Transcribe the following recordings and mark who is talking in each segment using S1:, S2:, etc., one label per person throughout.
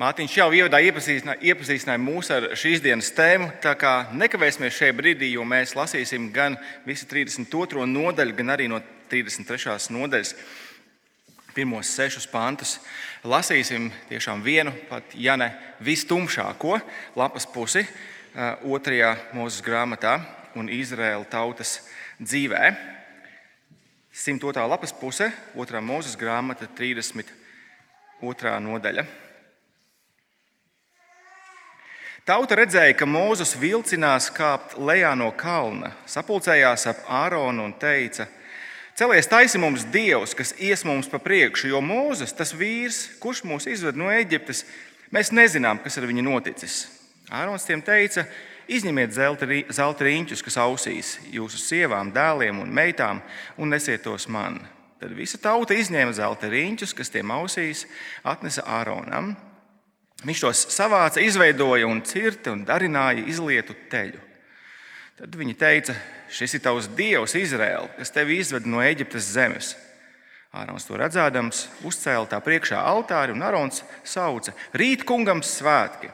S1: Mārtiņš jau ievadā iepazīstināja, iepazīstināja mūs ar šīs dienas tēmu. Tā kā nekavēsimies šajā brīdī, jo mēs lasīsim gan visu 32. nodaļu, gan arī no 33. nodaļas pirmos sešus pantus. Lasīsim tiešām vienu, pat ja ne vistumšāko lapas pusi otrajā mūzes grāmatā un Izraēla tautas dzīvē. 102. lapas puse, otrā mūzes grāmata, 32. nodaļa. Tauta redzēja, ka Mūzes vilcinās kāpt lejā no kalna, sapulcējās ap Āronu un teica: Celies taisi mums Dievs, kas ies mums pa priekšu, jo Mūzes, tas vīrs, kurš mūs izved no Eģiptes, mēs nezinām, kas ar viņu noticis. Ārons tiem teica: Izņemiet zelta riņķus, kas ausīs jūsu sievām, dēliem un meitām, un nesiet tos man. Tad visa tauta izņēma zelta riņķus, kas tiem ausīs, atnesa Āronam. Viņš tos savāca, izveidoja un cirta un darināja izlietu teļu. Tad viņi teica, šis ir tavs dievs, Izraēla, kas tevi izved no Eģiptes zemes. Ārons to redzēdams, uzcēla tā priekšā altāri un Ārons sauca: Rīt kungam svētki!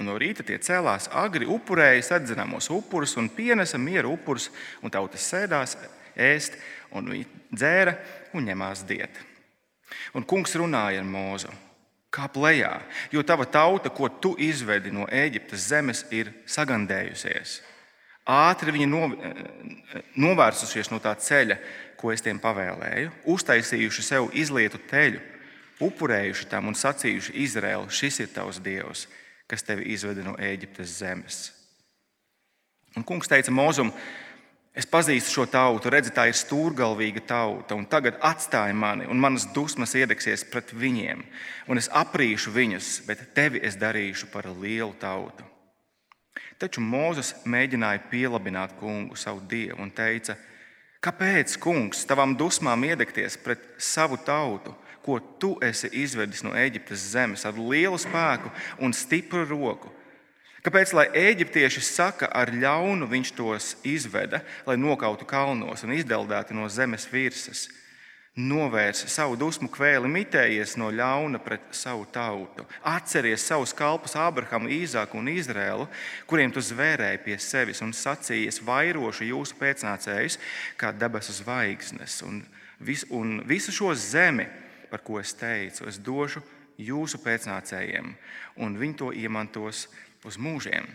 S1: Un no rīta tie cēlās agri, upurēja sadzināmos upurus un pienesa mieru upurus, un tautas sēdās ēst, un viņi dzēra un ņemās diēt. Un kungs runāja ar Mūzu kāp lejā, jo tava tauta, ko tu izvedi no Ēģiptes zemes, ir sagandējusies. Ātri viņi novērsušies no tā ceļa, ko es tiem pavēlēju, uztaisījuši sev izlietu teļu, upurējuši tam un sacījuši Izraēlu: Šis ir tavs dievs, kas tevi izveda no Ēģiptes zemes. Un kungs teica Mozum, Es pazīstu šo tautu, redzu, tā ir stūrgalvīga tauta, un tagad atstāja mani, un manas dusmas iedegsies pret viņiem, un es aprīšu viņus, bet tevi es darīšu par lielu tautu. Taču Mozus mēģināja pielabināt kungu, savu dievu, un teica: Kāpēc, kungs, tavām dusmām iedegties pret savu tautu, ko tu esi izvedis no Eģiptes zemes ar lielu spēku un stipru roku? Kāpēc, lai eģiptieši saka, ar ļaunu viņš tos izveda, lai nokautu kalnos un izdeldētu no zemes virsmas? Novērs savu dusmu kvēli, mitējies no ļauna pret savu tautu. Atceries savus kalpus, Abrahamu, Īzāku un Izrēlu, kuriem tu zvērēji pie sevis un sacījies, vairošu jūsu pēcnācējus kā debesu zvaigznes. Un, vis, un visu šo zemi, par ko es teicu, es došu jūsu pēcnācējiem, un viņi to iemantos uz mūžiem.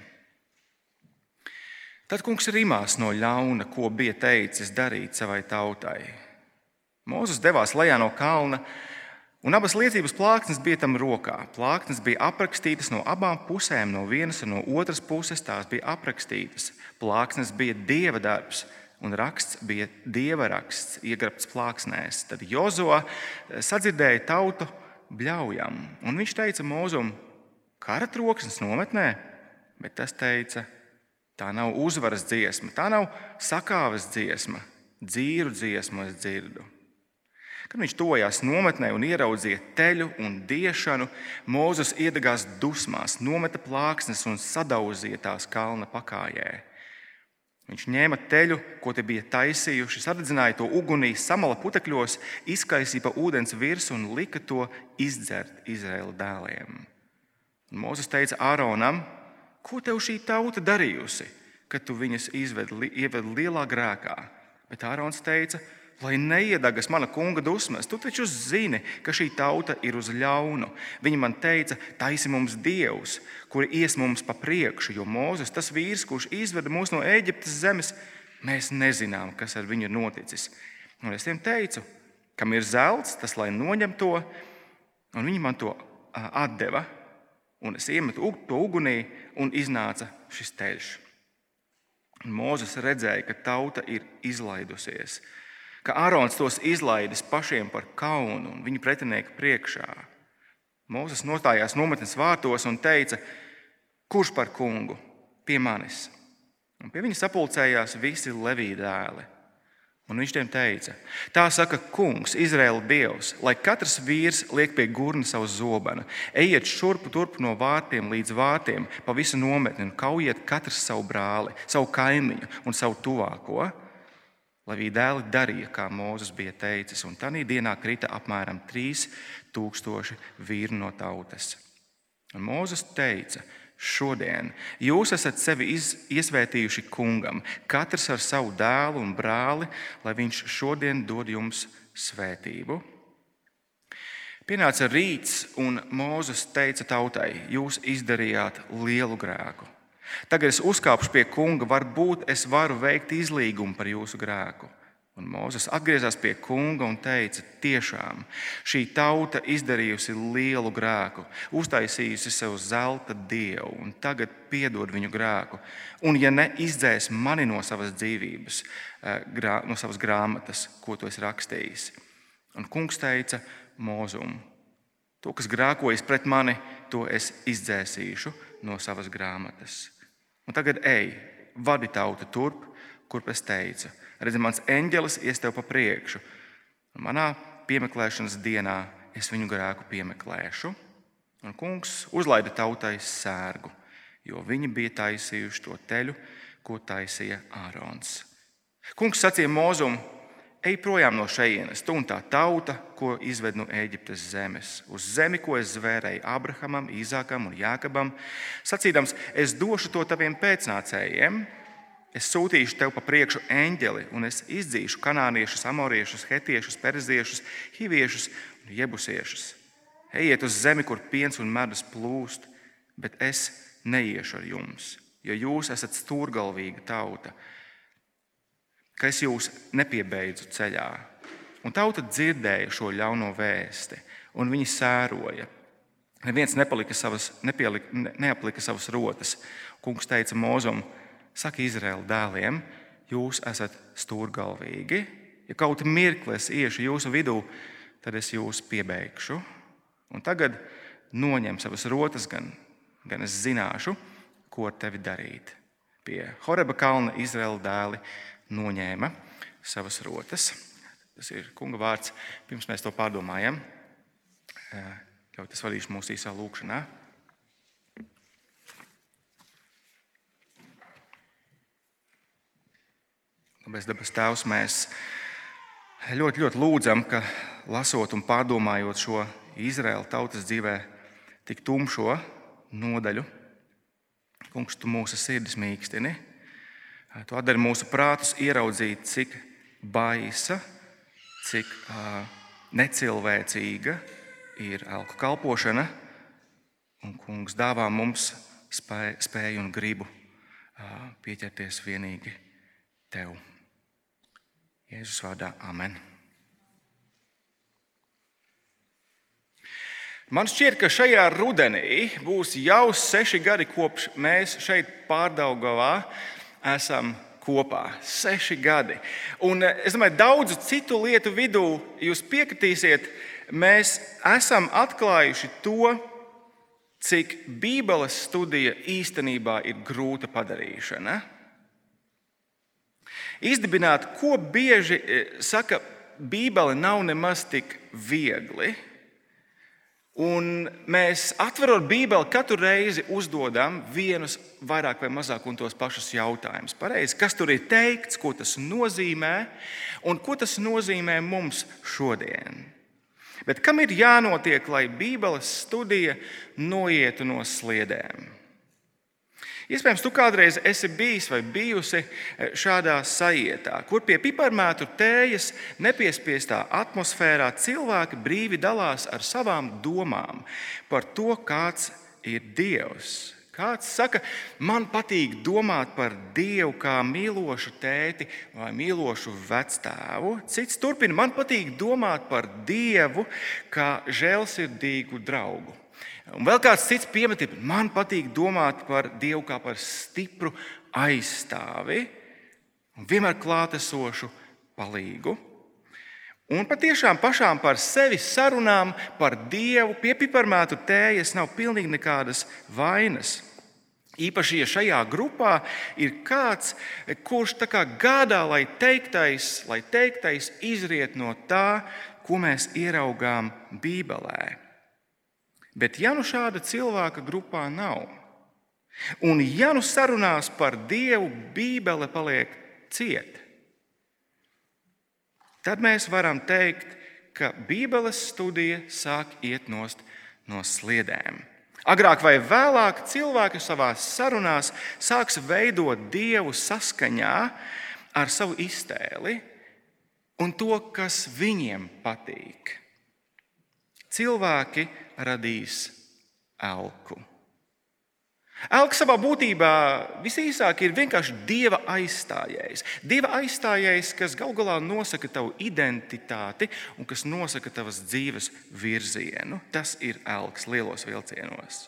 S1: Tad kungs rimās no ļauna, ko bija teicis darīt savai tautai. Mūzes devās lejā no kalna, un abas liecības plāksnes bija tam rokā. Plāksnes bija aprakstītas no abām pusēm, no vienas un no otras puses tās bija aprakstītas. Plāksnes bija dieva darbs, un raksts bija dieva raksts, iegrabts plāksnēs. Tad Jozo sadzirdēja tautu bļaujam, un viņš teica Mūzum, kara troksnis nometnē, bet tas teica, tā nav uzvaras dziesma, tā nav sakāves dziesma, dzīru dziesmu es dzirdu. Kad viņš tojās nometnē un ieraudzīja teļu un diešanu, Mozus iedegās dusmās, nometa plāksnes un sadauzīja tās kalna pakājē. Viņš ņēma teļu, ko te bija taisījuši, sadedzināja to ugunī, samala putekļos, izkaisīja pa ūdens virsmu un lika to izdzert Izraēla dēliem. Mozus teica Āronam, ko tev šī tauta darījusi, kad tu viņus izvedi, ievedi lielā grēkā? Bet Ārons teica, lai neiedagas mana kunga dusmas. Tu taču zini, ka šī tauta ir uz ļaunu. Viņa man teica, taisi mums dievs, kuri ies mums pa priekšu, jo Mozus, tas vīrs, kurš izveda mūs no Eģiptes zemes, mēs nezinām, kas ar viņu noticis. Un es tiem teicu, kam ir zelts, tas lai noņem to, un viņi man to atdeva un es iemetu to ugunī, un iznāca šis teļš. Mozus redzēja, ka tauta ir izlaidusies, ka Ārons tos izlaidis pašiem par kaunu un viņu pretinieku priekšā. Mozus nostājās nometnes vārtos un teica: Kurš par kungu? Pie manis. Un pie viņa sapulcējās visi levīdi dēli. Un viņš tiem teica, tā saka kungs, Izraēla dievs, lai katrs vīrs liek pie gurna savu zobenu, ejiet šurpu turpu no vārtiem līdz vārtiem, pa visu nometni un kaujiet katrs savu brāli, savu kaimiņu un savu tuvāko. Lai viņi dēli darīja, kā Mozus bija teicis, un tajā dienā krita apmēram 3000 vīri no tautas. Un Mozus teica, šodien jūs esat sevi iz, iesvētījuši kungam, katrs ar savu dēlu un brāli, lai viņš šodien dod jums svētību. Pienāca rīts, un Mozus teica tautai: Jūs izdarījāt lielu grēku. Tagad es uzkāpšu pie kunga, varbūt es varu veikt izlīgumu par jūsu grēku. Un Mozus atgriezās pie kunga un teica: Tiešām šī tauta izdarījusi lielu grēku, uztaisījusi sev zelta dievu, un tagad piedod viņu grēku. Un, ja ne izdzēs mani no savas dzīvības, eh, no savas grāmatas, ko tu esi rakstījis. Un kungs teica Mozum: To, kas grēkojas pret mani, to es izdzēsīšu no savas grāmatas. Un tagad ej, vadi tautu turp, kurp es teicu Redzi, mans eņģelis ies tev pa priekšu. Un manā piemeklēšanas dienā es viņu grēku piemeklēšu. Un kungs uzlaida tautai sērgu, jo viņi bija taisījuši to teļu, ko taisīja Ārons. Kungs sacīja Mozum, ej projām no šejienes, tu un tā tauta, ko izved no Eģiptes zemes, uz zemi, ko es zvērēju Abrahamam, Īzākam un Jākabam, sacīdams, es došu to taviem pēcnācējiem Es sūtīšu tev pa priekšu eņģeli, un es izdzīšu kanāniešus, amoriešus, hetiešus, perziešus, hiviešus un jebusiešus. Ejiet uz zemi, kur piens un medus plūst, bet es neiešu ar jums, jo jūs esat stūrgalvīga tauta, ka es jūs nepiebeidzu ceļā. Un tauta dzirdēja šo ļauno vēsti, un viņi sēroja. Neviens nepalika savas, nepielika, neaplika savas rotas. Kungs teica Mozum, saka Izraēla dēliem, jūs esat stūrgalvīgi. Ja kaut mirklis iešu jūsu vidū, tad es jūs piebeigšu. Un tagad noņem savas rotas, gan, gan es zināšu, ko ar tevi darīt. Pie Horeba kalna Izraēla dēli noņēma savas rotas. Tas ir kunga vārds. Pirms mēs to pārdomājam, ļaujiet, es vadīšu mūsu īsā lūkšanā. Mēs debes Tēvs, mēs ļoti, ļoti lūdzam, ka lasot un pārdomājot šo Izraēla tautas dzīvē tik tumšo nodaļu, Kungs, tu mūsu sirdis mīkstini. Tu atdari mūsu prātus ieraudzīt, cik baisa, cik uh, necilvēcīga ir elku kalpošana. Un Kungs dāvā mums spēju un gribu uh, pieķerties vienīgi Tev. Jēzus vārdā Amen. Man šķiet, ka šajā rudenī būs jau seši gadi, kopš mēs šeit pārdaugavā esam kopā. Seši gadi. Un es domāju, daudzu citu lietu vidū jūs piekritīsiet, mēs esam atklājuši to, cik Bībeles studija īstenībā ir grūta padarīšana. Izdibināt, ko bieži e, saka, Bībele nav nemaz tik viegli. Un mēs atverot Bībeli, katru reizi uzdodam vienus vairāk vai mazāk un tos pašus jautājumus. Pareizi, kas tur ir teikts, ko tas nozīmē un ko tas nozīmē mums šodien. Bet kam ir jānotiek, lai Bībeles studija noietu no sliedēm? Iespējams, tu kādreiz esi bijis vai bijusi eh, šādā sajietā, kur pie piparmētru tējas nepiespiestā atmosfērā cilvēki brīvi dalās ar savām domām par to, kāds ir Dievs. Kāds saka, man patīk domāt par Dievu kā mīlošu tēti vai mīlošu vectēvu. Cits turpina, man patīk domāt par Dievu kā žēlsirdīgu draugu. Un vēl kāds cits piemetīja, man patīk domāt par Dievu kā par stipru aizstāvi un vienmēr klātesošu palīgu. Un patiešām pašām par sevi sarunām par Dievu pie piparmēta tējas nav pilnīgi nekādas vainas. Īpaši, ja šajā grupā ir kāds, kurš kā gādā, lai teiktais, lai teiktais izriet no tā, ko mēs ieraugām Bībelē. Bet ja nu šāda cilvēka grupā nav, un ja nu sarunās par Dievu Bībele paliek cieta, tad mēs varam teikt, ka Bībeles studija sāk iet no sliedēm. Agrāk vai vēlāk cilvēki savā sarunās sāks veidot dievu saskaņā ar savu iztēli un to, kas viņiem patīk. Cilvēki radīs elku. Elks savā būtībā visīsāk ir vienkārši dieva aizstājējs. Dieva aizstājējs, kas galu galā nosaka tavu identitāti un kas nosaka tavas dzīves virzienu. Tas ir elks lielos vilcienos.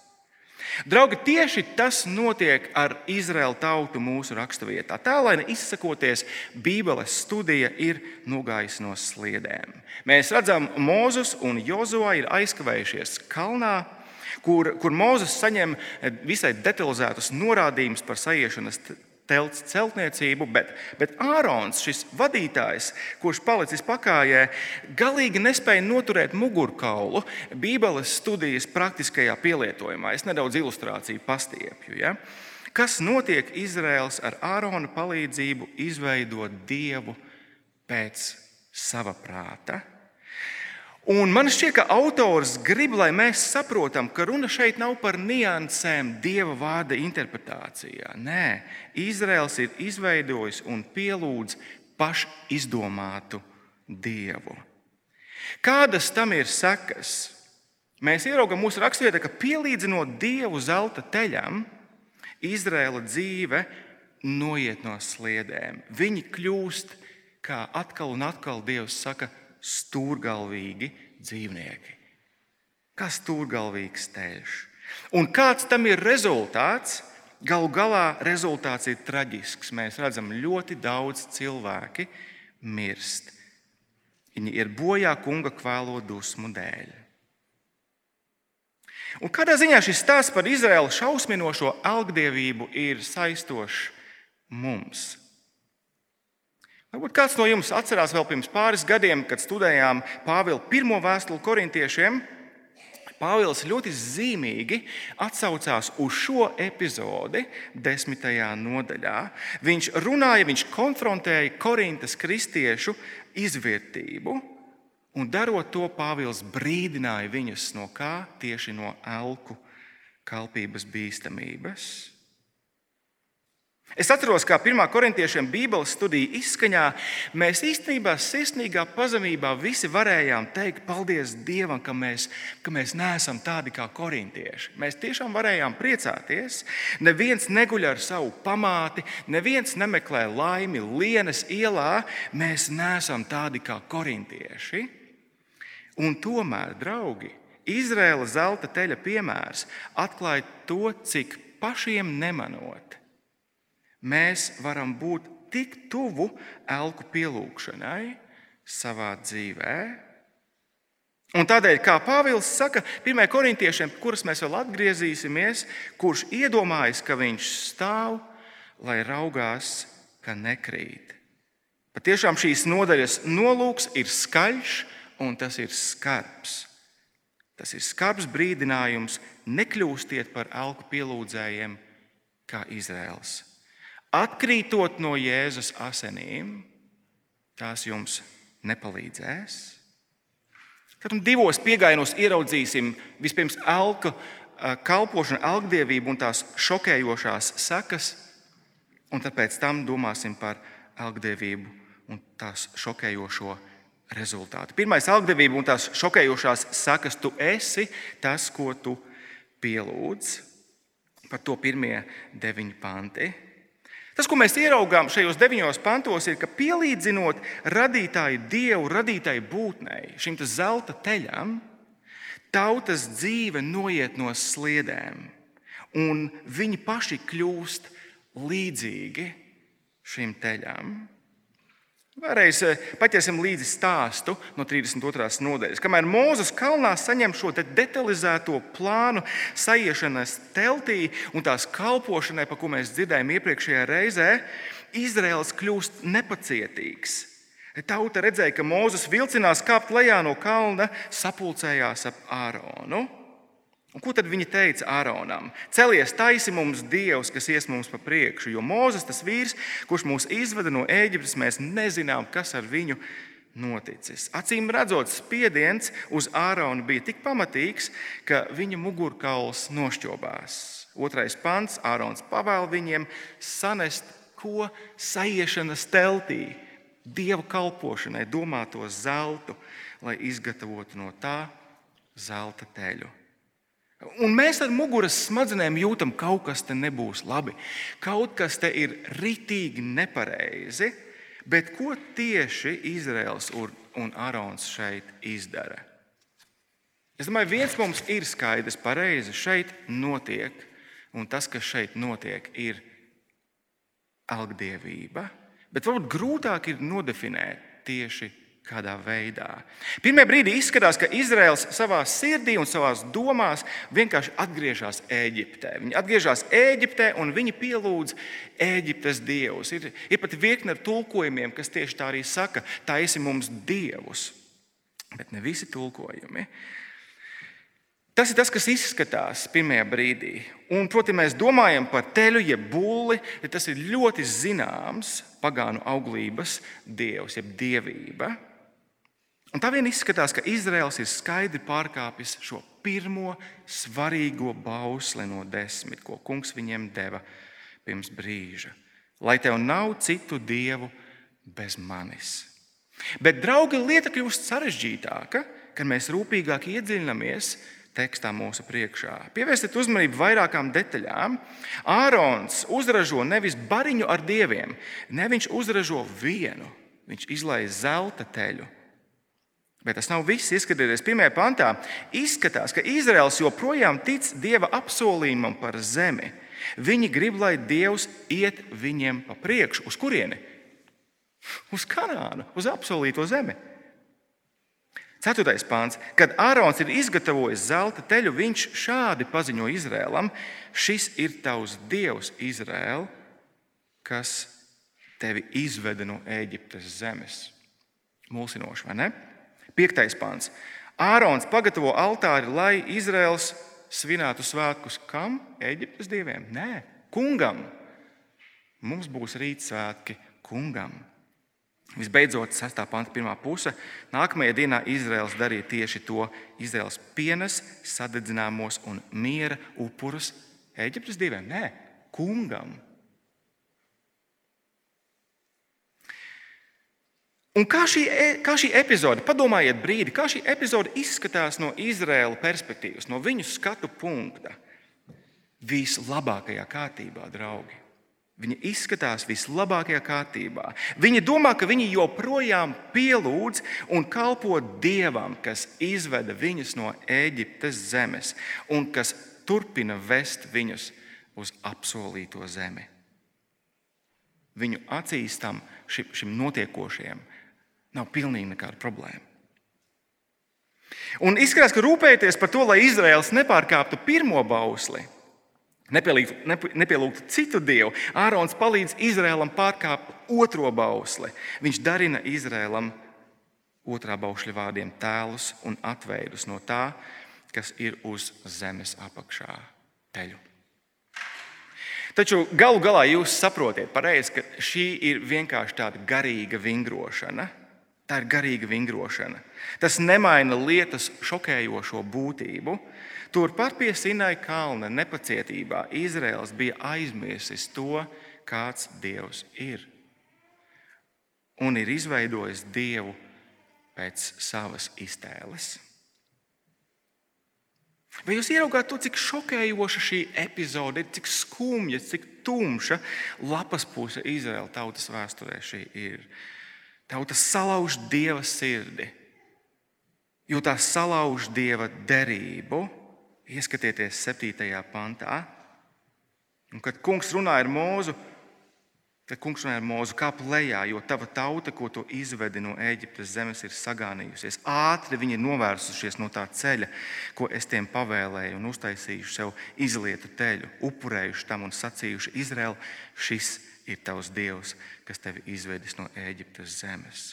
S1: Draugi, tieši tas notiek ar Izraēlu tautu mūsu raksturvietā. Tēlaini izsakoties, Bībeles studija ir nogājusi no sliedēm. Mēs redzam, Mozus un Jozua ir aizkavējušies kalnā kur, kur Mozus saņem eh, visai detalizētus norādījumus par sajiešanas telts celtniecību, bet, bet Ārons, šis vadītājs, kurš palicis pakājē, galīgi nespēja noturēt mugurkaulu Bībeles studijas praktiskajā pielietojumā. Es nedaudz ilustrāciju pastiepju. Ja? Kas notiek Izraels ar Ārona palīdzību izveidot dievu pēc sava prāta? Un man šķiet, ka autors grib, lai mēs saprotam, ka runa šeit nav par niansēm dieva vārda interpretācijā. Nē, Izraels ir izveidojis un pielūdz pašizdomātu dievu. Kādas tam ir sekas? Mēs ieraugām mūsu raksturvietā, ka pielīdzinot dievu zelta teļam, Izraela dzīve noiet no sliedēm. Viņi kļūst, kā atkal un atkal Dievs saka, stūrgalvīgi dzīvnieki. Kas stūrgalvīgs teļš? Un kāds tam ir rezultāts? Galu galā rezultāts ir traģisks. Mēs redzam, ļoti daudz cilvēki mirst. Viņi ir bojā kunga kvēlo dusmu dēļ. Un kādā ziņā šis stāsts par Izraēlu šausminošo algdievību ir saistošs mums? Varbūt kāds no jums atcerās vēl pirms pāris gadiem, kad studējām Pāvila pirmo vēstuli korintiešiem. Pāvils ļoti zīmīgi atsaucās uz šo epizodi, desmitajā nodaļā. Viņš runāja, viņš konfrontēja Korintas kristiešu izvērtību, un darot to, Pāvils brīdināja viņus no kā? Tieši no elku kalpības bīstamības. Es atceros, kā pirmā korintiešiem Bībeles studiju izskaņā mēs īstenībā sirsnīgā pazemībā visi varējām teikt, paldies Dievam, ka mēs, ka mēs neesam tādi kā korintieši. Mēs tiešām varējām priecāties. Neviens neguļ ar savu pamāti, neviens nemeklē laimi lienas ielā. Mēs neesam tādi kā korintieši. Un tomēr, draugi, Izraēla zelta teļa piemērs atklāja to, cik pašiem nemanot mēs varam būt tik tuvu elku pielūgšanai savā dzīvē. Un tādēļ, kā Pāvils saka, 1. korintiešiem, kurus mēs vēl atgriezīsimies, kurš iedomājas, ka viņš stāv, lai raugās, ka nekrīt. Patiešām šīs nodaļas nolūks ir skaļš un tas ir skarbs. Tas ir skarbs brīdinājums, nekļūstiet par elku pielūdzējiem kā Izraels. Atkrītot no Jēzus asinīm, tās jums nepalīdzēs. Tad divos piegājienos ieraudzīsim vispirms elka kalpošanu, elgdievību un tās šokējošās sekas, un pēc tam domāsim par elgdievību un tās šokējošo rezultātu. Pirmais - elgdievība un tās šokējošās sekas. Tu esi tas, ko tu pielūdz. Par to pirmie deviņi panti. Tas, ko mēs ieraugām šajos deviņos pantos, ir, ka pielīdzinot radītāju dievu, radītāju būtnei, šim zelta teļam, tautas dzīve noiet no sliedēm, un viņi paši kļūst līdzīgi šim teļam. Vēlreiz eh, paķersim līdzi stāstu no 32. nodaļas. Kamēr Mozus kalnā saņem šo detalizēto plānu sajiešanas teltī un tās kalpošanai, par ko mēs dzirdējām iepriekšējā reizē, Izraels kļūst nepacietīgs. Tauta redzēja, ka Mozus vilcinās kāpt lejā no kalna, sapulcējās ap Āronu. Un ko tad viņi teica Āronam? Celies, taisi mums Dievs, kas ies mums pa priekšu, jo Mozus, tas vīrs, kurš mūs izveda no Ēģiptes, mēs nezinām, kas ar viņu noticis. Acīm redzot, spiediens uz Āronu bija tik pamatīgs, ka viņa mugurkauls nošķobās. Otrais pants - Ārons pavēl viņiem sanest ko sajiešanas teltī, dievu kalpošanai domāto zeltu, lai izgatavotu no tā zelta teļu. Un mēs ar muguras smadzenēm jūtam, ka kaut kas te nebūs labi. Kaut kas te ir ritīgi nepareizi. Bet ko tieši Izraels un Arons šeit izdara? Es domāju, viens mums ir skaidrs, pareizi šeit notiek, un tas, kas šeit notiek, ir algdievība. Bet varbūt grūtāk ir nodefinēt tieši kādā veidā. Pirmie brīdī izskatās, ka Izraels savā sirdī un savā domās vienkārši atgriežas Eģiptē. Viņi atgriežas Eģiptē un viņi pielūdz Eģiptes dievus. Ir, ir pat virkne ar tulkojumiem, kas tieši tā arī saka, taisi mums dievus. Bet ne visi tulkojumi. Tas ir tas, kas izskatās pirmajā brīdī. Un, proti, mēs domājam par teļu, jeb būli. Tas ir ļoti zināms pagānu auglības dievs, jeb dievība. Un tā vien izskatās, ka Izraels ir skaidri pārkāpis šo pirmo svarīgo bausli no desmit, ko kungs viņiem deva pirms brīža. Lai tev nav citu dievu bez manis. Bet, draugi, lieta kļūst sarežģītāka, kad mēs rūpīgāk iedziļināmies tekstā mūsu priekšā. Pievērsiet uzmanību vairākām detaļām. Ārons uzražo nevis bariņu ar dieviem, ne viņš uzražo vienu, viņš izlaiž zelta teļu Bet tas nav viss. Ieskatieties, pirmajā pantā izskatās, ka Izraels joprojām tic Dieva apsolījumam par zemi. Viņi grib, lai Dievs iet viņiem pa priekšu. Uz kurieni? Uz Kanānu, uz apsolīto zemi. Ceturtais pāns. Kad Ārons ir izgatavojis zelta teļu, viņš šādi paziņo Izrēlam: Šis ir tavs dievs, Izrēl, kas tevi izveda no Eģiptes zemes. Mulsinoši, vai ne? Piektais pāns. Ārons pagatavo altāri, lai Izraels svinētu svētkus kam? Eģiptes dieviem? Nē, kungam. Mums būs rītsvētki kungam. Visbeidzot, 6. panta pirmā puse. Nākamajā dienā Izraels darīja tieši to. Izraels pienes sadedzināmos un miera upurus Eģiptes dieviem? Nē, kungam. Un kā šī, e, kā šī epizode, padomājiet brīdi, kā šī epizode izskatās no Izraēla perspektīvas, no viņu skatu punkta. Vislabākajā kārtībā, draugi. Viņi izskatās vislabākajā kārtībā. Viņi domā, ka viņi joprojām pielūdz un kalpo Dievam, kas izveda viņus no Eģiptes zemes un kas turpina vest viņus uz apsolīto zemi. Viņu acīs tam šim, šim notiekošajam Nav pilnīgi nekāda problēma. Un izskatās, ka rūpēties par to, lai Izraels nepārkāptu pirmo bausli, nepielūgtu citu dievu, Ārons palīdz Izraēlam pārkāpt otro bausli. Viņš darina Izraēlam otrā baušļa vārdiem tēlus un atveidus no tā, kas ir uz zemes apakšā teļu. Taču galu galā jūs saprotat, pareizi, ka šī ir vienkārši tāda garīga vingrošana Tā ir garīga vingrošana. Tas nemaina lietas šokējošo būtību. Turpat pie Sinai kalna nepacietībā Izraels bija aizmirsis to, kāds Dievs ir. Un ir izveidojis Dievu pēc savas iztēles. Vai jūs ieraugāt to, cik šokējoša šī epizode ir, cik skumja, cik tumša lapas puse Izraēla tautas vēsturē šī ir? Tauta salauž dieva sirdi, jo tā salauž dieva derību. Ieskatieties 7. pantā. Un, kad kungs runāja ar mūzu, tad kungs runāja ar mūzu, kāp lejā, jo tava tauta, ko tu izvedi no Eģiptes zemes, ir sagānījusies. Ātri viņi ir novērsušies no tā ceļa, ko es tiem pavēlēju, un uztaisījuši sev izlietu teļu, upurējuši tam un sacījuši: Izraēl, šis ir tavs dievs, kas tevi izvedis no Ēģiptes zemes.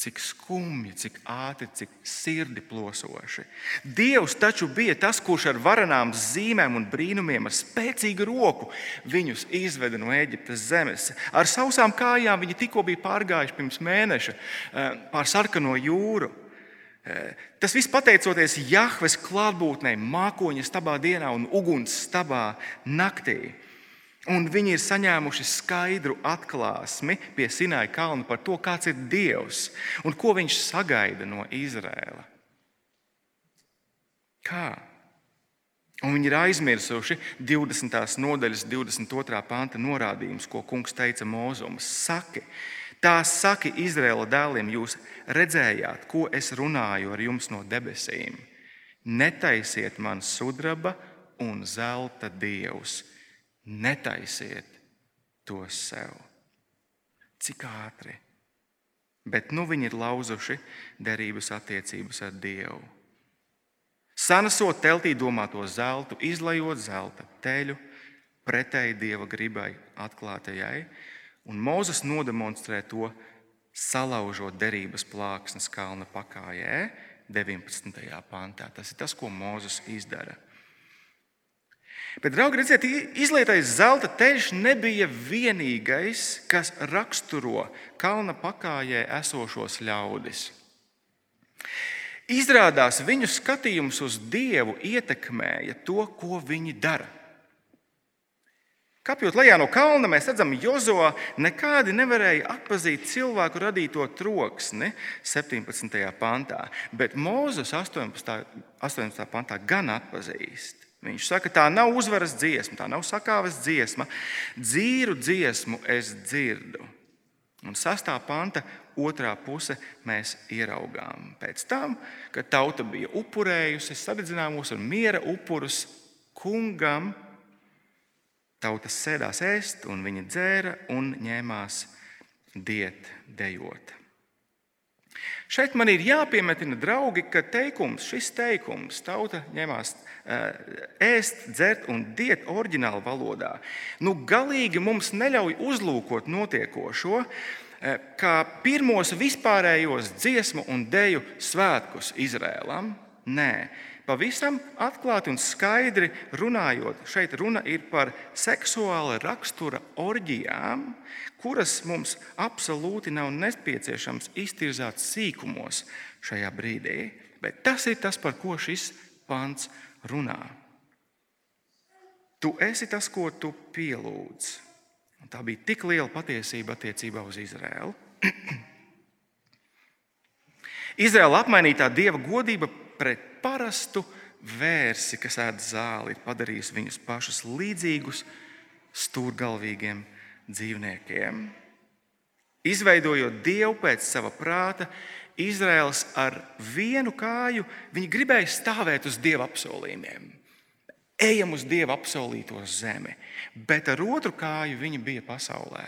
S1: cik skumji, cik ātri, cik sirdi plosoši. Dievs taču bija tas, kurš ar varanām zīmēm un brīnumiem, ar spēcīgu roku viņus izveda no Eģiptes zemes. Ar sausām kājām viņi tikko bija pārgājuši pirms mēneša eh, pār sarkano jūru. Eh, tas viss pateicoties Jahves klātbūtnei, mākoņa stabā dienā un uguns stabā naktī. Un viņi ir saņēmuši skaidru atklāsmi pie Sinaja kalna par to, kāds ir Dievs un ko viņš sagaida no Izraēla. Kā? Un viņi ir aizmirsuši 20. nodaļas, 22. panta norādījumus, ko kungs teica Mozum. Saki, tā saki Izraēla dēliem, jūs redzējāt, ko es runāju ar jums no debesīm. Netaisiet man sudraba un zelta dievus Netaisiet to sev. Cik ātri. Bet nu viņi ir lauzuši derības attiecības ar Dievu. Sanasot teltī domāto zeltu, izlaiot zelta teļu pretēji Dieva gribai atklātajai, un Mozus nodemonstrē to, salaužot derības plāksnes kalna pakājē, 19. pantā. Tas ir tas, ko Mozus izdara. Bet, draugi, redziet, izlietais zelta teļš nebija vienīgais, kas raksturo kalna pakājē esošos ļaudis. Izrādās, viņu skatījums uz Dievu ietekmēja to, ko viņi dara. Kāpjot lejā no kalna, mēs redzam, Jozo nekādi nevarēja atpazīt cilvēku radīto troksni 17. pantā, bet Mozus 18. 18. pantā gan atpazīst. Viņš saka, tā nav uzvaras dziesma, tā nav sakāves dziesma. Dzīru dziesmu es dzirdu. Un sastā panta otrā puse mēs ieraugām. Pēc tam, kad tauta bija upurējusi sadedzināmos un miera upurus kungam, tauta sēdās ēst, un viņi dzēra un ņēmās diet, dejot. Šeit man ir jāpiemetina, draugi, ka teikums, šis teikums, tauta ņemās eh, ēst, dzert un diet oriģinālā valodā, nu galīgi mums neļauj uzlūkot notiekošo eh, kā pirmos vispārējos dziesmu un deju svētkus Izrēlam. Nē, Pavisam atklāti un skaidri runājot, šeit runa ir par seksuāla rakstura orģijām, kuras mums absolūti nav nepieciešams iztirzāt sīkumos šajā brīdī. Bet tas ir tas, par ko šis pants runā. Tu esi tas, ko tu pielūdz. Un tā bija tik liela patiesība attiecībā uz Izraēlu. Izraēla apmainītā dieva godība pret parastu vērsi, kas ēd zāli, ir padarījis viņus pašus līdzīgus stūrgalvīgiem dzīvniekiem. Izveidojot dievu pēc sava prāta, Izraels ar vienu kāju gribēja stāvēt uz dieva apsolījumiem. Ejam uz dieva apsolīto zemi, bet ar otru kāju viņi bija pasaulē.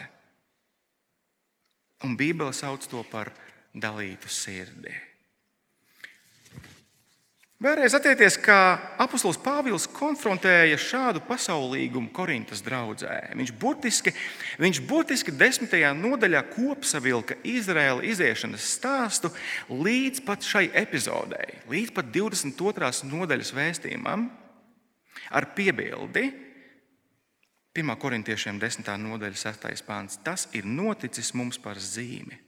S1: Un Bībele sauc to par dalītu sirdi. Vēlreiz atcerieties, kā apustulis Pāvils konfrontēja šādu pasaulīgumu Korintas draudzē. Viņš burtiski, viņš burtiski desmitajā nodaļā kopsavilka Izraēla iziešanas stāstu līdz pat šai epizodei, līdz pat 22. nodaļas vēstījumam, ar piebildi. 1. korintiešiem 10. nodaļa, 6. pāns. Tas ir noticis mums par zīmi.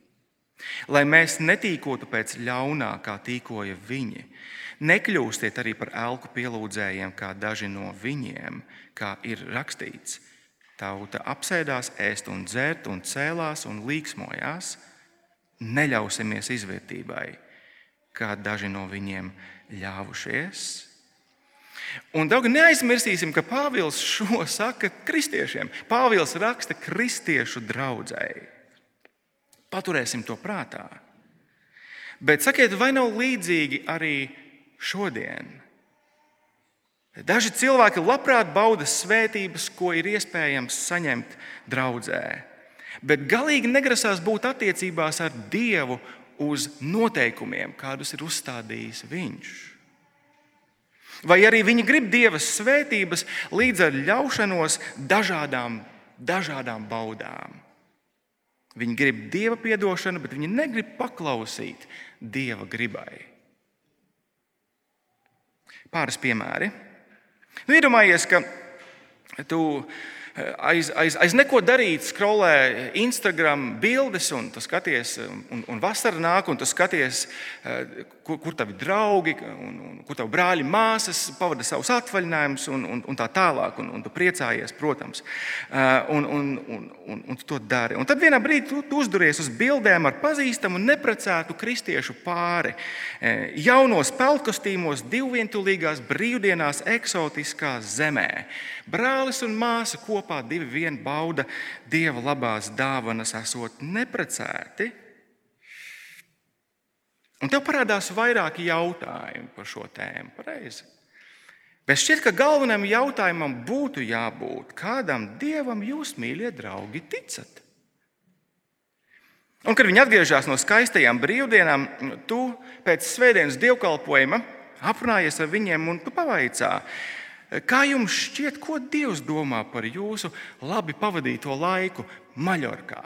S1: Lai mēs netīkotu pēc ļaunā, kā tīkoja viņi, Nekļūstiet arī par elku pielūdzējiem, kā daži no viņiem, kā ir rakstīts. Tauta apsēdās, ēst un dzert, un cēlās un līksmojās. Neļausimies izvērtībai, kā daži no viņiem ļāvušies. Un daudz neaizmirsīsim, ka Pāvils šo saka kristiešiem. Pāvils raksta kristiešu draugai. Paturēsim to prātā. Bet sakiet, vai nav līdzīgi arī šodien. Daži cilvēki labprāt bauda svētības, ko ir iespējams saņemt draudzē, bet galīgi negrasās būt attiecībās ar Dievu uz noteikumiem, kādus ir uzstādījis Viņš. Vai arī viņi grib Dieva svētības līdz ar ļaušanos dažādām, dažādām baudām. Viņi grib dieva atdošanu, bet viņi negrib paklausīt dieva gribai. Pāris piemēri. Nu, iedomājies, ka tu aiz, aiz, aiz neko darīt, skrolē Instagram bildes, un tu skaties, un, un vasara nāk, un tu skaties, eh, kur, kur tavi draugi, un, un kur tavi brāļi, māsas pavada savus atvaļinājumus, un, un, un tā tālāk. Un, un tu priecājies, protams, eh, un, un, un, un, un tu to dari. Un tad vienā brīdī tu, tu uzduries uz bildēm ar pazīstamu neprecētu kristiešu pāri. Eh, jaunos peltkostīmos, divvientulīgās brīvdienās, eksotiskā zemē. Brālis un māsa kopā divi vien bauda dieva labās dāvanas, esot neprecēti. Un tev parādās vairāki jautājumi par šo tēmu. Pareizi. Bet šķiet, ka galvenajam jautājumam būtu jābūt, kādam dievam jūs, mīļie draugi, ticat? Un, kad viņi atgriežas no skaistajām brīvdienām, tu pēc svētdienas dievkalpojuma aprunājies ar viņiem un tu pavaicā, Kā jums šķiet, ko Dievs domā par jūsu labi pavadīto laiku Maļorkā?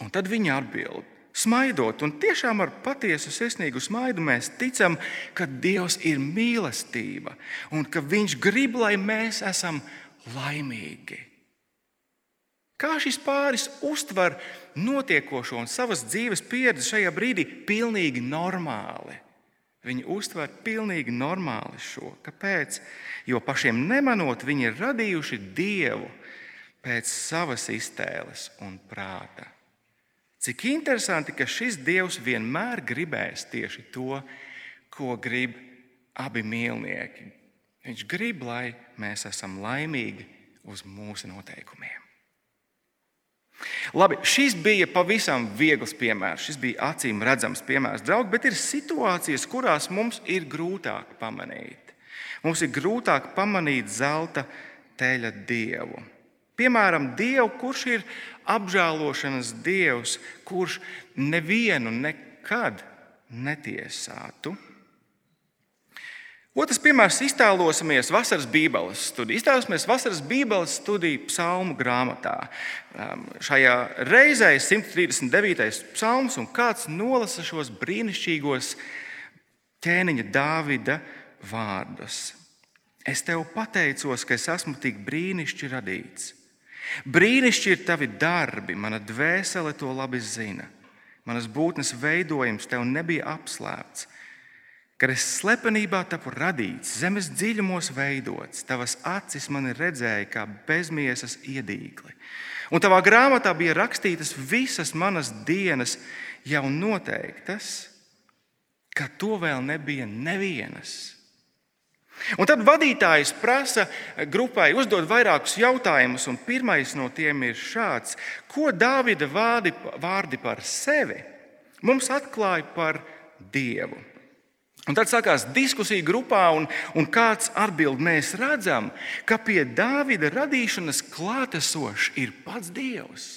S1: Un tad viņa atbild, smaidot, un tiešām ar patiesu sirsnīgu smaidu mēs ticam, ka Dievs ir mīlestība un ka Viņš grib, lai mēs esam laimīgi. Kā šis pāris uztver notiekošo un savas dzīves pieredzi šajā brīdī, pilnīgi normāli. Viņi uztver pilnīgi normāli šo. Kāpēc? Jo pašiem nemanot, viņi ir radījuši dievu pēc savas iztēles un prāta. Cik interesanti, ka šis dievs vienmēr gribēs tieši to, ko grib abi mīlnieki. Viņš grib, lai mēs esam laimīgi uz mūsu noteikumiem. Labi, šis bija pavisam viegls piemērs. Šis bija acīm redzams piemērs, draugi, bet ir situācijas, kurās mums ir grūtāk pamanīt. Mums ir grūtāk pamanīt zelta teļa dievu. Piemēram, Dievu, kurš ir apžēlošanas dievs, kurš nevienu nekad netiesātu. Otrs piemērs - iztēlosimies vasaras Bībeles studiju. Iztēlosimies vasaras Bībeles studiju psalmu grāmatā. Um, šajā reizē ir 139. psalms, un kāds nolasa šos brīnišķīgos ķēniņa Dāvida vārdus. Es tev pateicos, ka es esmu tik brīnišķīgi radīts. Brīnišķīgi ir tavi darbi, mana dvēsele to labi zina. Manas būtnes veidojums tev nebija apslēpts kad es slepenībā tapu radīts, zemes dziļumos veidots, tavas acis mani redzēja kā bezmiesas iedīgli. Un tavā grāmatā bija rakstītas visas manas dienas, jau noteiktas, ka to vēl nebija nevienas. Un tad vadītājs prasa grupai uzdot vairākus jautājumus, un pirmais no tiem ir šāds: Ko Dāvida vārdi, vārdi par sevi mums atklāja par Dievu? Un tad sākās diskusija grupā, un, un kāds atbild, mēs redzam, ka pie Dāvida radīšanas klātesošs ir pats Dievs.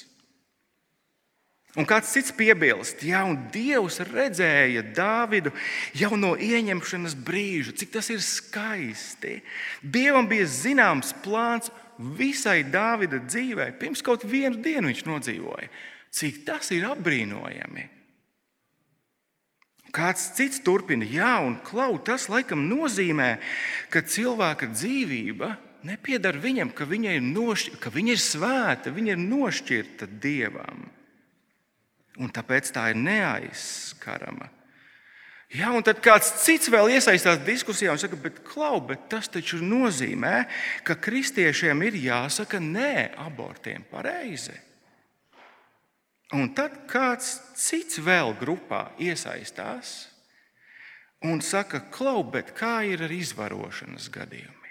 S1: Un kāds cits piebilst, ja Dievs redzēja Dāvidu jau no ieņemšanas brīža, cik tas ir skaisti. Dievam bija zināms plāns visai Dāvida dzīvei, pirms kaut vienu dienu viņš nodzīvoja. Cik tas ir apbrīnojami! Kāds cits turpina, jā, un klau, tas laikam nozīmē, ka cilvēka dzīvība nepiedara viņam, ka viņa ir, nošķir, ka viņa ir svēta, viņa ir nošķirta dievam. Un tāpēc tā ir neaizskarama. Jā, un tad kāds cits vēl iesaistās diskusijā un saka, bet, klau, bet tas taču nozīmē, ka kristiešiem ir jāsaka nē abortiem pareizi. Un tad kāds cits vēl grupā iesaistās un saka, klau, bet kā ir ar izvarošanas gadījumiem?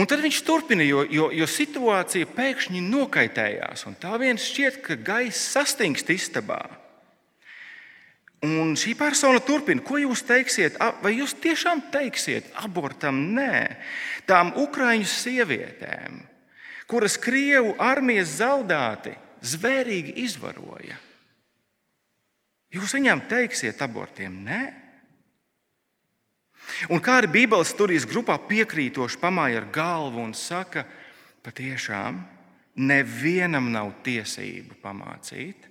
S1: Un tad viņš turpina, jo, jo, jo situācija pēkšņi nokaitējās. Tā viens šķiet, ka gaisa sastingst istabā. Un šī persona turpina, ko jūs teiksiet? Vai jūs tiešām teiksiet abortam nē tām ukraiņu sievietēm, kuras Krievu armijas zaldāti zvērīgi izvaroja. Jūs viņām teiksiet abortiem nē? Un kā arī Bībeles studijas grupā piekrītoši pamāja ar galvu un saka, patiešām nevienam nav tiesību pamācīt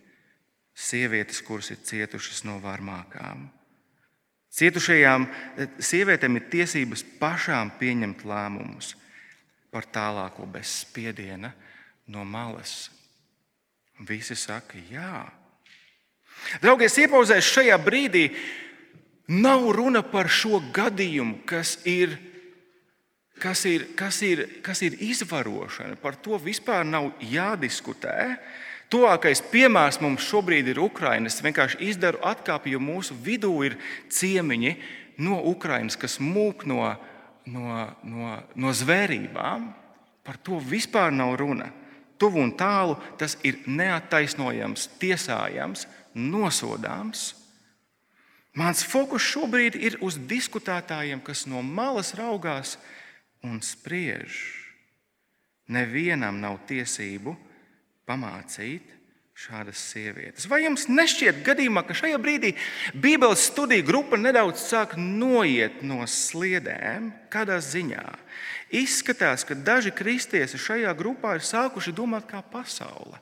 S1: sievietes, kuras ir cietušas no varmākām. Cietušajām eh, sievietēm ir tiesības pašām pieņemt lēmumus par tālāko bez spiediena no malas. Visi saka, jā. Draugies, iepauzēs šajā brīdī, nav runa par šo gadījumu, kas ir, kas ir, kas ir, kas ir izvarošana. Par to vispār nav jādiskutē. Tuvākais piemērs mums šobrīd ir Ukraiņa. Es vienkārši izdaru atkāpi, jo mūsu vidū ir ciemiņi no Ukraiņas, kas mūk no, no, no, no zvērībām. Par to vispār nav runa. Tuvu un tālu tas ir neattaisnojams, tiesājams, nosodāms. Mans fokus šobrīd ir uz diskutētājiem, kas no malas raugās un spriež. Nevienam nav tiesību pamācīt šādas sievietes. Vai jums nešķiet, gadījumā, ka šajā brīdī Bībeles studiju grupa nedaudz sāk noiet no sliedēm, kādā ziņā? Izskatās, ka daži kristieši šajā grupā ir sākuši domāt kā pasaule.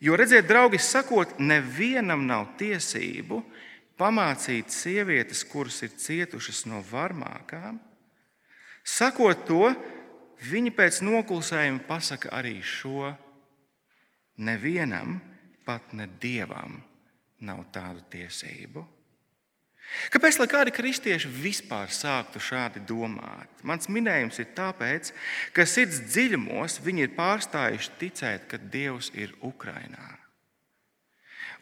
S1: Jo redziet, draugi, sakot, nevienam nav tiesību pamācīt sievietes, kuras ir cietušas no varmākām. Sakot to, Viņi pēc noklusējuma pasaka arī šo: Nevienam, pat ne dievam, nav tādu tiesību. Kāpēc lai kādi kristieši vispār sāktu šādi domāt? Mans minējums ir tāpēc, ka sirds dziļumos viņi ir pārstājuši ticēt, ka Dievs ir Ukrajinā.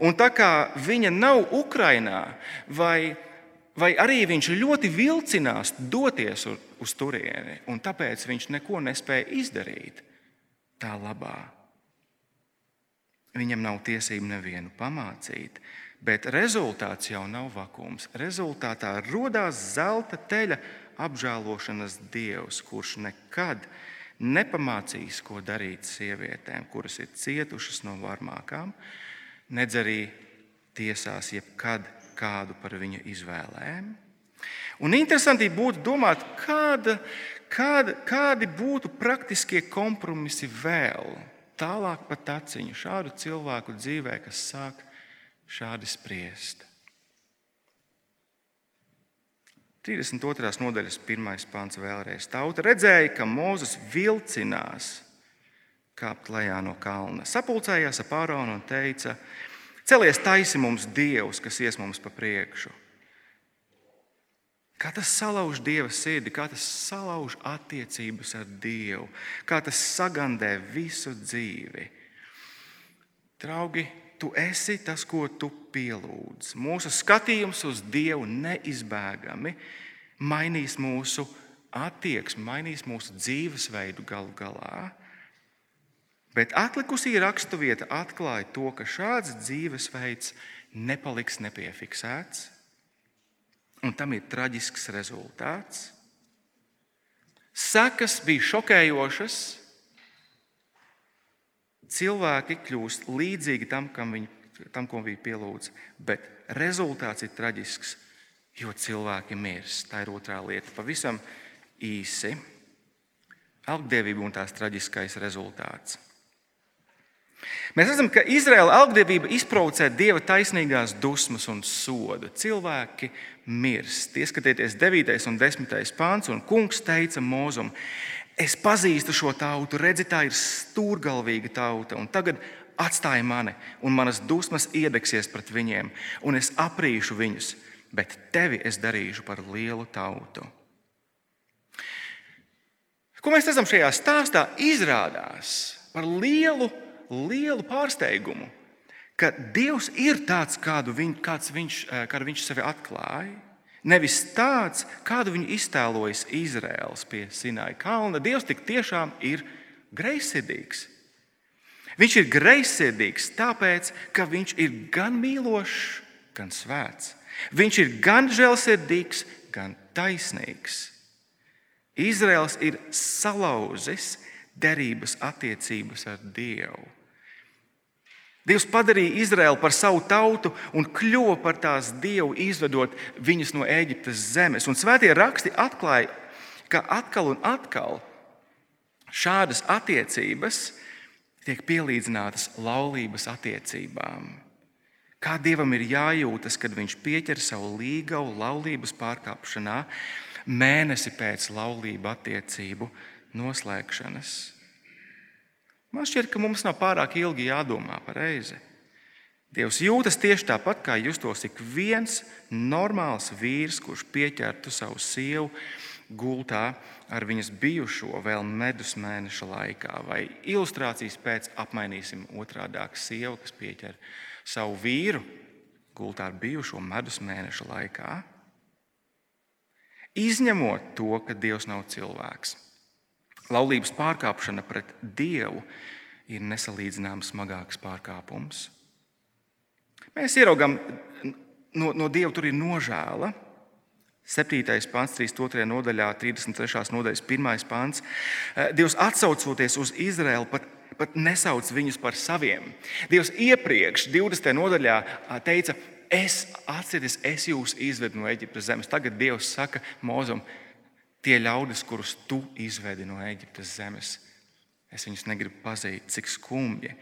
S1: Un tā kā viņa nav Ukrajinā, vai vai arī viņš ļoti vilcinās doties uz, uz turieni, un tāpēc viņš neko nespēja izdarīt tā labā. Viņam nav tiesību nevienu pamācīt, bet rezultāts jau nav vakums. Rezultātā radās zelta teļa apžēlošanas dievs, kurš nekad nepamācīs, ko darīt sievietēm, kuras ir cietušas no varmākām, nedz arī tiesās jebkad kādu par viņa izvēlēm. Un interesanti būtu domāt, kāda, kāda, kādi būtu praktiskie kompromisi vēl tālāk pa taciņu šādu cilvēku dzīvē, kas sāk šādi spriest. 32. nodaļas pirmais pāns vēlreiz. Tauta redzēja, ka Mozus vilcinās kāpt lejā no kalna. Sapulcējās ap Āronu un teica, Celies taisi mums Dievs, kas ies mums pa priekšu. Kā tas salauž Dieva sirdi, kā tas salauž attiecības ar Dievu, kā tas sagandē visu dzīvi. Draugi, tu esi tas, ko tu pielūdz. Mūsu skatījums uz Dievu neizbēgami mainīs mūsu attieksmi, mainīs mūsu dzīvesveidu galu galā. Bet atlikusī raksturvieta atklāja to, ka šāds dzīvesveids nepaliks nepiefiksēts, un tam ir traģisks rezultāts. Sekas bija šokējošas. Cilvēki kļūst līdzīgi tam, viņi, tam ko viņi pielūdz, bet rezultāts ir traģisks, jo cilvēki mirst. Tā ir otrā lieta. Pavisam īsi. Algdievība un tās traģiskais rezultāts. Mēs redzam, ka Izraēla algdevība izprovocē dieva taisnīgās dusmas un sodu. Cilvēki mirst. Ieskatieties 9. un 10. pāns, un kungs teica Mozum, es pazīstu šo tautu, redzi, tā ir stūrgalvīga tauta, un tagad atstāj mani, un manas dusmas iedegsies pret viņiem, un es aprīšu viņus, bet tevi es darīšu par lielu tautu. Ko mēs redzam šajā stāstā? Izrādās par lielu lielu pārsteigumu, ka Dievs ir tāds, kādu viņ, kāds viņš, eh, kādu viņš sevi atklāja. Nevis tāds, kādu viņu iztēlojas Izraels pie Sinaja kalna. Dievs tik tiešām ir greizsirdīgs. Viņš ir greizsirdīgs tāpēc, ka viņš ir gan mīlošs, gan svēts. Viņš ir gan žēlsirdīgs, gan taisnīgs. Izraels ir salauzis derības attiecības ar Dievu. Dievs padarīja Izraēlu par savu tautu un kļuva par tās dievu, izvedot viņus no Eģiptes zemes. Un svētie raksti atklāja, ka atkal un atkal Šādas attiecības tiek pielīdzinātas laulības attiecībām. Kā dievam ir jājūtas, kad viņš pieķer savu līgavu laulības pārkāpšanā mēnesi pēc laulību attiecību noslēgšanas? Man šķiet, ka mums nav pārāk ilgi jādomā par reizi. Dievs jūtas tieši tāpat, kā justos ik viens normāls vīrs, kurš pieķertu savu sievu gultā ar viņas bijušo vēl medus mēneša laikā, vai ilustrācijas pēc apmainīsim otrādāk sievu, kas pieķer savu vīru gultā ar bijušo medus mēneša laikā. Izņemot to, ka Dievs nav cilvēks. Laulības pārkāpšana pret Dievu ir nesalīdzināms smagāks pārkāpums. Mēs ieraugām, no, no Dieva tur ir nožēla. 7. pāns, 32. nodaļā, 33. nodaļas 1. pāns. Eh, Dievs atsaucoties uz Izraēlu, pat, pat nesauc viņus par saviem. Dievs iepriekš, 20. nodaļā, teica, es atceros, es jūs izvedu no Eģiptes zemes. Tagad Dievs saka Mozum, tie ļaudis, kurus tu izvedi no Eģiptes zemes, es viņus negribu pazīt, cik skumji.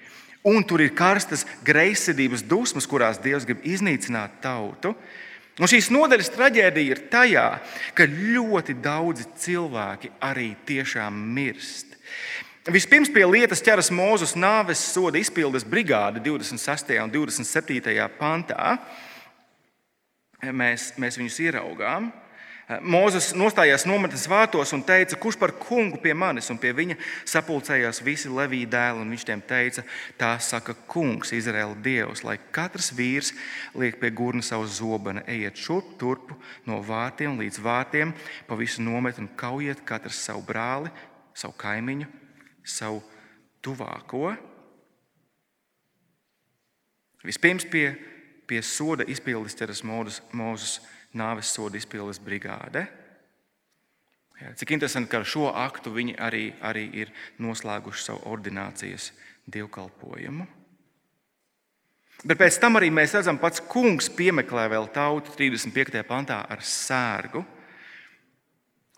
S1: Un tur ir karstas greizsirdības dusmas, kurās Dievs grib iznīcināt tautu. Un šīs nodaļas traģēdija ir tajā, ka ļoti daudzi cilvēki arī tiešām mirst. Vispirms pie lietas ķeras Mūzes nāves soda izpildes brigāde 26. un 27. pantā. Mēs, mēs viņus ieraugām. Mūzes nostājās nometnes vārtos un teica, kurš par kungu pie manis, un pie viņa sapulcējās visi Levija dēli. Viņš tiem teica, tā saka kungs, Izraēla dievs, lai katrs vīrs liek pie gurna savu zobenu, ejiet šurp turp no vārtiem līdz vārtiem, pa visu nometni un kaujiet katrs savu brāli, savu kaimiņu, savu tuvāko. Vispirms pie, pie soda izpildes ķeras Mūzes nāves soda izpildes brigāde. Jā, cik interesanti, ka ar šo aktu viņi arī, arī ir noslēguši savu ordinācijas dievkalpojumu. Bet pēc tam arī mēs redzam, ka pats kungs piemeklē vēl tautu 35. pantā ar sērgu.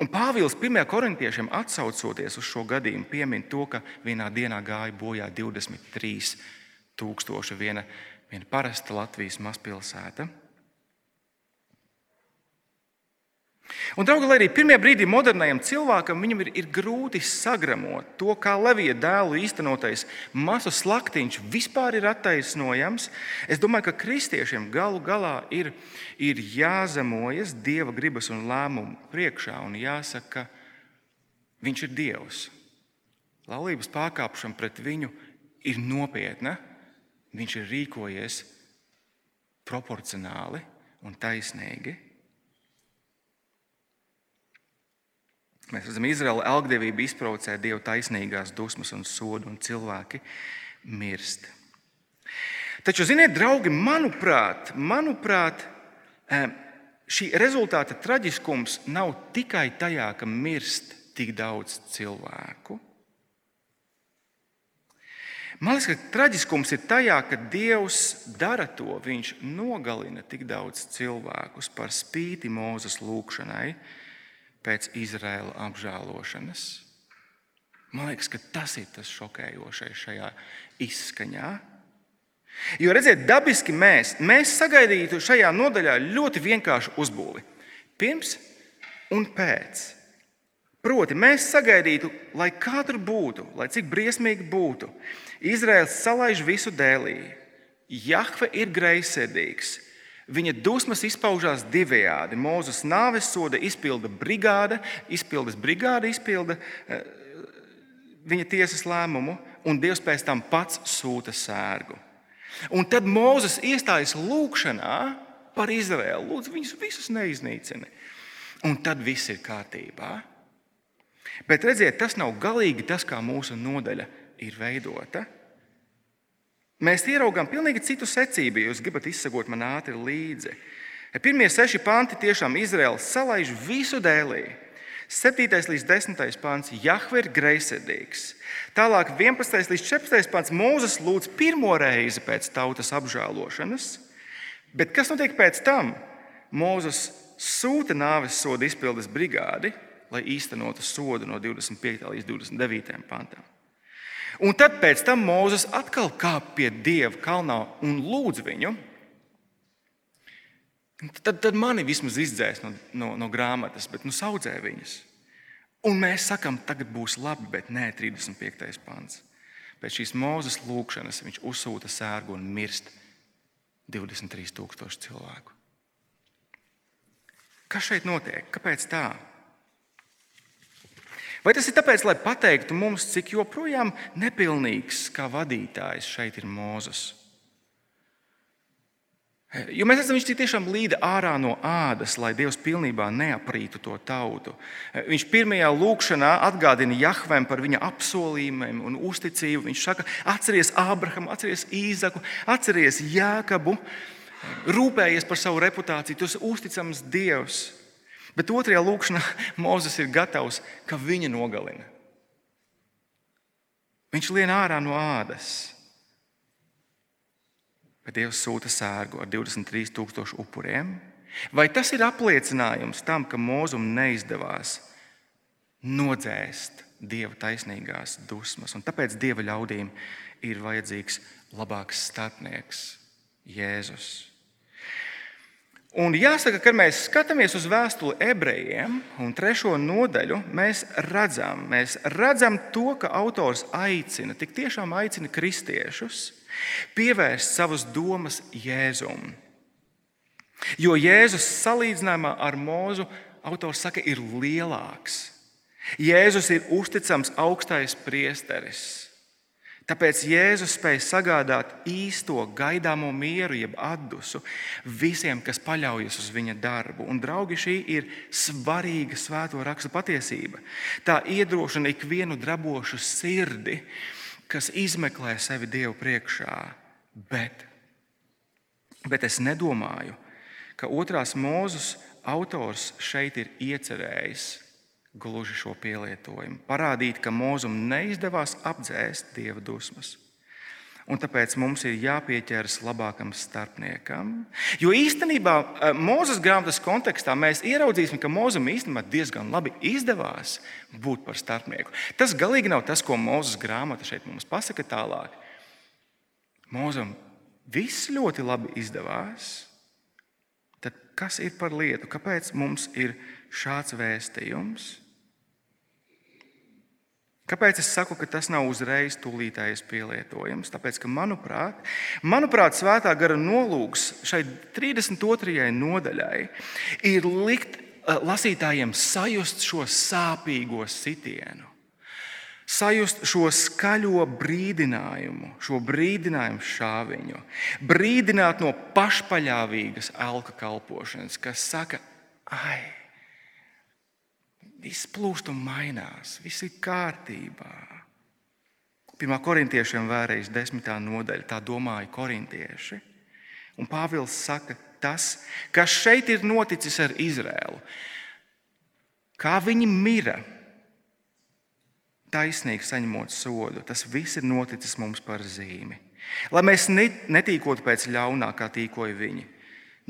S1: Un Pāvils 1. korintiešiem atsaucoties uz šo gadījumu, piemin to, ka vienā dienā gāja bojā 23 tūkstoši viena, viena parasta Latvijas mazpilsēta. Un, draugi, arī pirmie brīdī modernajam cilvēkam ir, ir grūti sagramot to, kā Levija dēlu īstenotais masu slaktiņš vispār ir attaisnojams, es domāju, ka kristiešiem galu galā ir, ir jāzemojas dieva gribas un lēmumu priekšā un jāsaka, ka viņš ir dievs. Laulības pārkāpšana pret viņu ir nopietna. Viņš ir rīkojies proporcionāli un taisnīgi. Mēs redzam, Izraela algdevība izprovocē Dieva taisnīgās dusmas un sodu, un cilvēki mirst. Taču, ziniet, draugi, manuprāt, manuprāt šī rezultāta traģiskums nav tikai tajā, ka mirst tik daudz cilvēku. Man liekas, ka traģiskums ir tajā, ka Dievs dara to. Viņš nogalina tik daudz cilvēkus par spīti Mūzes lūgšanai pēc Izraēla apžēlošanas. Man liekas, ka tas ir tas šokējošais šajā izskaņā. Jo redziet, dabiski mēs, mēs sagaidītu šajā nodaļā ļoti vienkāršu uzbūvi. Pirms un pēc. Proti, mēs sagaidītu, lai kā tur būtu, lai cik briesmīgi būtu, Izraels salaiž visu dēlī. Jahve ir greizsirdīgs, Viņa dusmas izpaužās divējādi. Mūzes nāves soda izpilda brigāde, izpildes brigāde izpilda eh, viņa tiesas lēmumu, un Dievs pēc tam pats sūta sērgu. Un tad Mūzes iestājas lūgšanā par Izraēlu. Lūdzu, viņus visus neiznīcini. Un tad viss ir kārtībā. Bet redziet, tas nav galīgi tas, kā mūsu nodaļa ir veidota. Mēs ieraugām pilnīgi citu secību, ja jūs gribat izsekot man ātri līdzi. Pirmie seši panti tiešām Izraels salaiž visu dēlī. 7. līdz 10. pāns Jahve ir greizsirdīgs. Tālāk 11. līdz 14. pāns Mūzes lūdz pirmo reizi pēc tautas apžēlošanas. Bet kas notiek pēc tam? Mūzes sūta nāves sodu izpildes brigādi lai īstenotu sodu no 25. līdz 29. pantam. Un tad pēc tam Mozus atkal kāp pie Dieva kalnā un lūdz viņu. Tad, tad mani vismaz izdzēs no, no, no grāmatas, bet nu saudzē viņas. Un mēs sakām, tagad būs labi, bet nē, 35. pāns. Pēc šīs mūzes lūkšanas viņš uzsūta sērgu un mirst 23,000 cilvēku. Kas šeit notiek? Kāpēc tā? Vai tas ir tāpēc, lai pateiktu mums, cik joprojām nepilnīgs kā vadītājs šeit ir Mozus? Jo mēs redzam, viņš tiešām līda ārā no ādas, lai Dievs pilnībā neaprītu to tautu. Viņš pirmajā lūkšanā atgādina Jahvēm par viņa apsolījumiem un uzticību. Viņš saka, atceries Ābrahamu, atceries Īzaku, atceries Jākabu, rūpējies par savu reputāciju, tu esi uzticams Dievs. Bet otrajā lūkšanā Mozus ir gatavs, ka viņa nogalina. Viņš lien ārā no ādas bet Dievs sūta sērgu ar 23,000 upuriem. Vai tas ir apliecinājums tam, ka mūzum neizdevās nodzēst Dieva taisnīgās dusmas, un tāpēc Dieva ļaudīm ir vajadzīgs labāks starpnieks, Jēzus. Un jāsaka, kad mēs skatāmies uz vēstuli ebrejiem un trešo nodaļu, mēs redzam, mēs redzam to, ka autors aicina, tik tiešām aicina kristiešus pievērst savas domas Jēzum. Jo Jēzus salīdzinājumā ar mūzu autors saka, ir lielāks. Jēzus ir uzticams augstais priesteris. Tāpēc Jēzus spēja sagādāt īsto gaidāmo mieru, jeb atdusu visiem, kas paļaujas uz viņa darbu. Un, draugi, šī ir svarīga svēto rakstu patiesība. Tā iedrošina ikvienu drabošu sirdi, kas izmeklē sevi Dievu priekšā. Bet, bet es nedomāju, ka otrās mūzes autors šeit ir iecerējis gluži šo pielietojumu. Parādīt, ka mūzum neizdevās apdzēst Dieva dusmas. Un tāpēc mums ir jāpieķeras labākam starpniekam. Jo īstenībā eh, Mozus grāmatas kontekstā mēs ieraudzīsim, ka Mozum īstenībā diezgan labi izdevās būt par starpnieku. Tas galīgi nav tas, ko Mozus grāmata šeit mums pasaka tālāk. Mozum viss ļoti labi izdevās. Tad kas ir par lietu? Kāpēc mums ir šāds vēstījums? Kāpēc es saku, ka tas nav uzreiz tūlītējs pielietojums? Tāpēc, ka manuprāt, manuprāt svētā gara nolūks šai 32. nodaļai ir likt eh, lasītājiem sajust šo sāpīgo sitienu. Sajust šo skaļo brīdinājumu, šo brīdinājumu šāviņu, brīdināt no pašpaļāvīgas alka kalpošanas, kas saka, ai, Viss plūst un mainās, viss ir kārtībā. Pirmā korintiešiem vēlreiz desmitā nodaļa, tā domāja korintieši. Un Pāvils saka, tas, kas šeit ir noticis ar Izrēlu, kā viņi mira, taisnīgi saņemot sodu, tas viss ir noticis mums par zīmi. Lai mēs netīkotu pēc ļaunā, kā tīkoja viņi.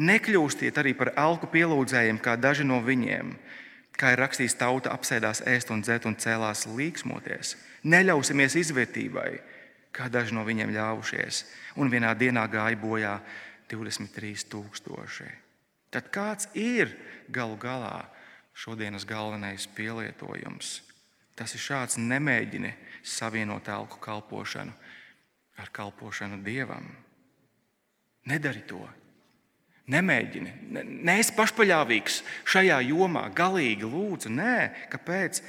S1: Nekļūstiet arī par alku pielūdzējiem, kā daži no viņiem kā ir rakstīts, tauta apsēdās ēst un dzert un cēlās līksmoties. Neļausimies izvērtībai, kā daži no viņiem ļāvušies, un vienā dienā gāja bojā 23,000. Tad kāds ir galu galā šodienas galvenais pielietojums? Tas ir šāds: nemēģini savienot elku kalpošanu ar kalpošanu dievam. Nedari to! Nemēģini, neesi pašpaļāvīgs šajā jomā, galīgi lūdzu. Nē, kāpēc?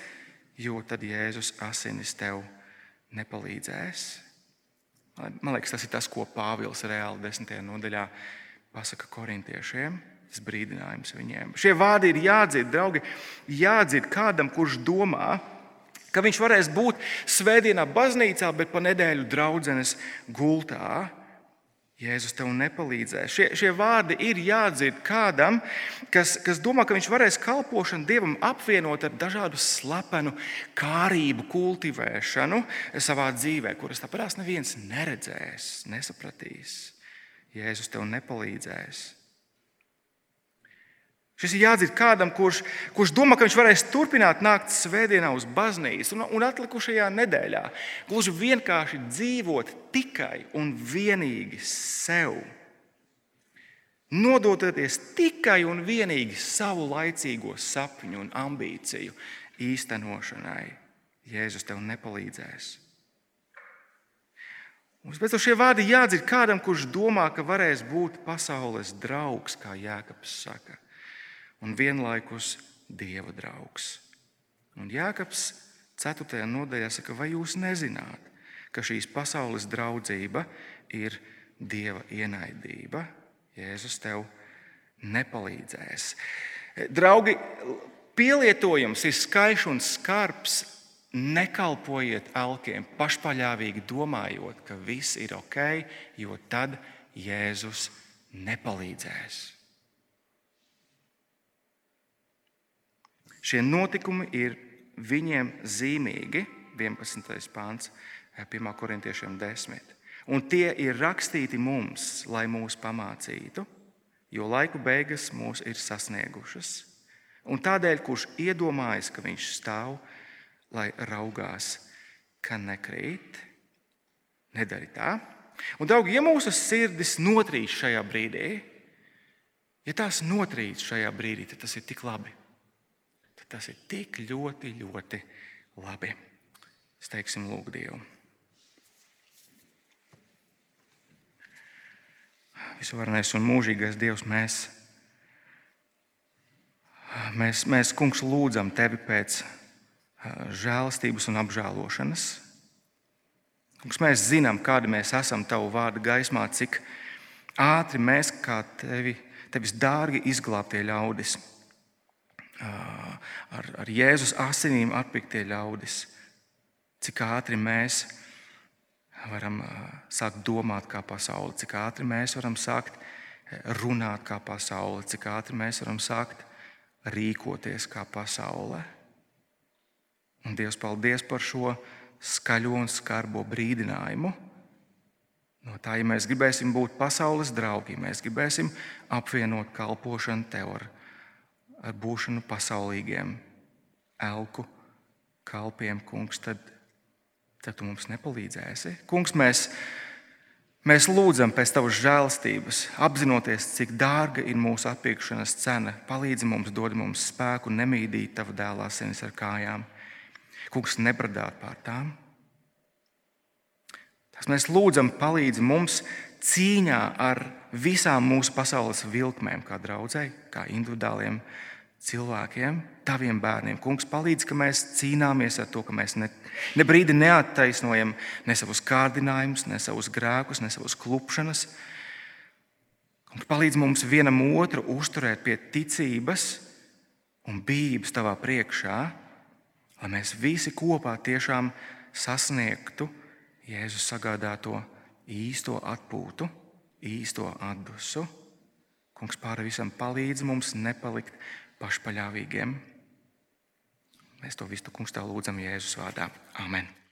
S1: Jo tad Jēzus asinis tev nepalīdzēs. Man liekas, tas ir tas, ko Pāvils reāli desmitajā nodaļā pasaka korintiešiem. Tas brīdinājums viņiem. Šie vārdi ir jādzird, draugi, jādzird kādam, kurš domā, ka viņš varēs būt svētdienā baznīcā, bet pa nedēļu draudzenes gultā. Jēzus tev nepalīdzēs. Šie, šie vārdi ir jādzird kādam, kas, kas domā, ka viņš varēs kalpošanu Dievam apvienot ar dažādu slepenu kārību, kultivēšanu savā dzīvē, kuras tāpēc neviens neredzēs, nesapratīs. Jēzus tev nepalīdzēs. Šis ir jādzird kādam, kurš, kurš domā, ka viņš varēs turpināt nākt svētdienā uz baznīcu un, un atlikušajā nedēļā. Gluži vienkārši dzīvot tikai un vienīgi sev. Nodoties tikai un vienīgi savu laicīgo sapņu un ambīciju īstenošanai. Jēzus tev nepalīdzēs. Mums pēc tam šie vārdi jādzird kādam, kurš domā, ka varēs būt pasaules draugs, kā Jēkabs saka un vienlaikus dieva draugs. Un Jānis 4. nodaļā saka, vai jūs nezināt, ka šīs pasaules draudzība ir dieva ienaidība? Jēzus tev nepalīdzēs. Draugi, pielietojums ir skaļš un skarbs. Nekalpojiet elkiem, pašpaļāvīgi domājot, ka viss ir ok, jo tad Jēzus nepalīdzēs. Šie notikumi ir viņiem zīmīgi, 11. pāns, 1. korintiešiem 10. Un tie ir rakstīti mums, lai mūs pamācītu, jo laiku beigas mūs ir sasniegušas. Un tādēļ, kurš iedomājas, ka viņš stāv, lai raugās, ka nekrīt, nedara tā. Un, draugi, ja mūsu sirdis notrīc šajā brīdī, ja tās notrīc šajā brīdī, tad tas ir tik labi. Tas ir tik ļoti, ļoti labi. Es teiksim, lūk, Dievu. Visvarenais un mūžīgais Dievs, mēs, mēs, mēs kungs, lūdzam tevi pēc žēlastības un apžēlošanas. Kungs, mēs zinām, kādi mēs esam tavu vārdu gaismā, cik ātri mēs, kā tevi, tevis dārgi izglābtie ļaudis, ar, ar Jēzus asinīm atpiktie ļaudis, cik ātri mēs varam sākt domāt kā pasaule, cik ātri mēs varam sākt runāt kā pasaule, cik ātri mēs varam sākt rīkoties kā pasaule. Un Dievs, paldies par šo skaļo un skarbo brīdinājumu. No tā, ja mēs gribēsim būt pasaules draugi, mēs gribēsim apvienot kalpošanu tev ar būšanu pasaulīgiem, elku kalpiem, kungs, tad, tad tu mums nepalīdzēsi. Kungs, mēs, mēs lūdzam pēc tavas žēlstības, apzinoties, cik dārga ir mūsu atpirkšanas cena. Palīdzi mums, dod mums spēku nemīdīt tavu dēlā senis ar kājām. Kungs, nebradāt pār tām. Tas mēs lūdzam, palīdzi mums cīņā ar visām mūsu pasaules vilkmēm, kā draudzēji, kā individuāliem cilvēkiem, taviem bērniem. Kungs, palīdzi, ka mēs cīnāmies ar to, ka mēs ne, ne brīdi neattaisnojam ne savus kārdinājumus, ne savus grēkus, ne savus klupšanas. Kungs, palīdzi mums vienam otru uzturēt pie ticības un bijības tavā priekšā, lai mēs visi kopā tiešām sasniegtu Jēzus sagādāto īsto atpūtu, īsto atdusu. Kungs, pāri visam palīdzi mums nepalikt pašpaļāvīgiem. Mēs to visu kungs tev lūdzam Jēzus vārdā. Amen!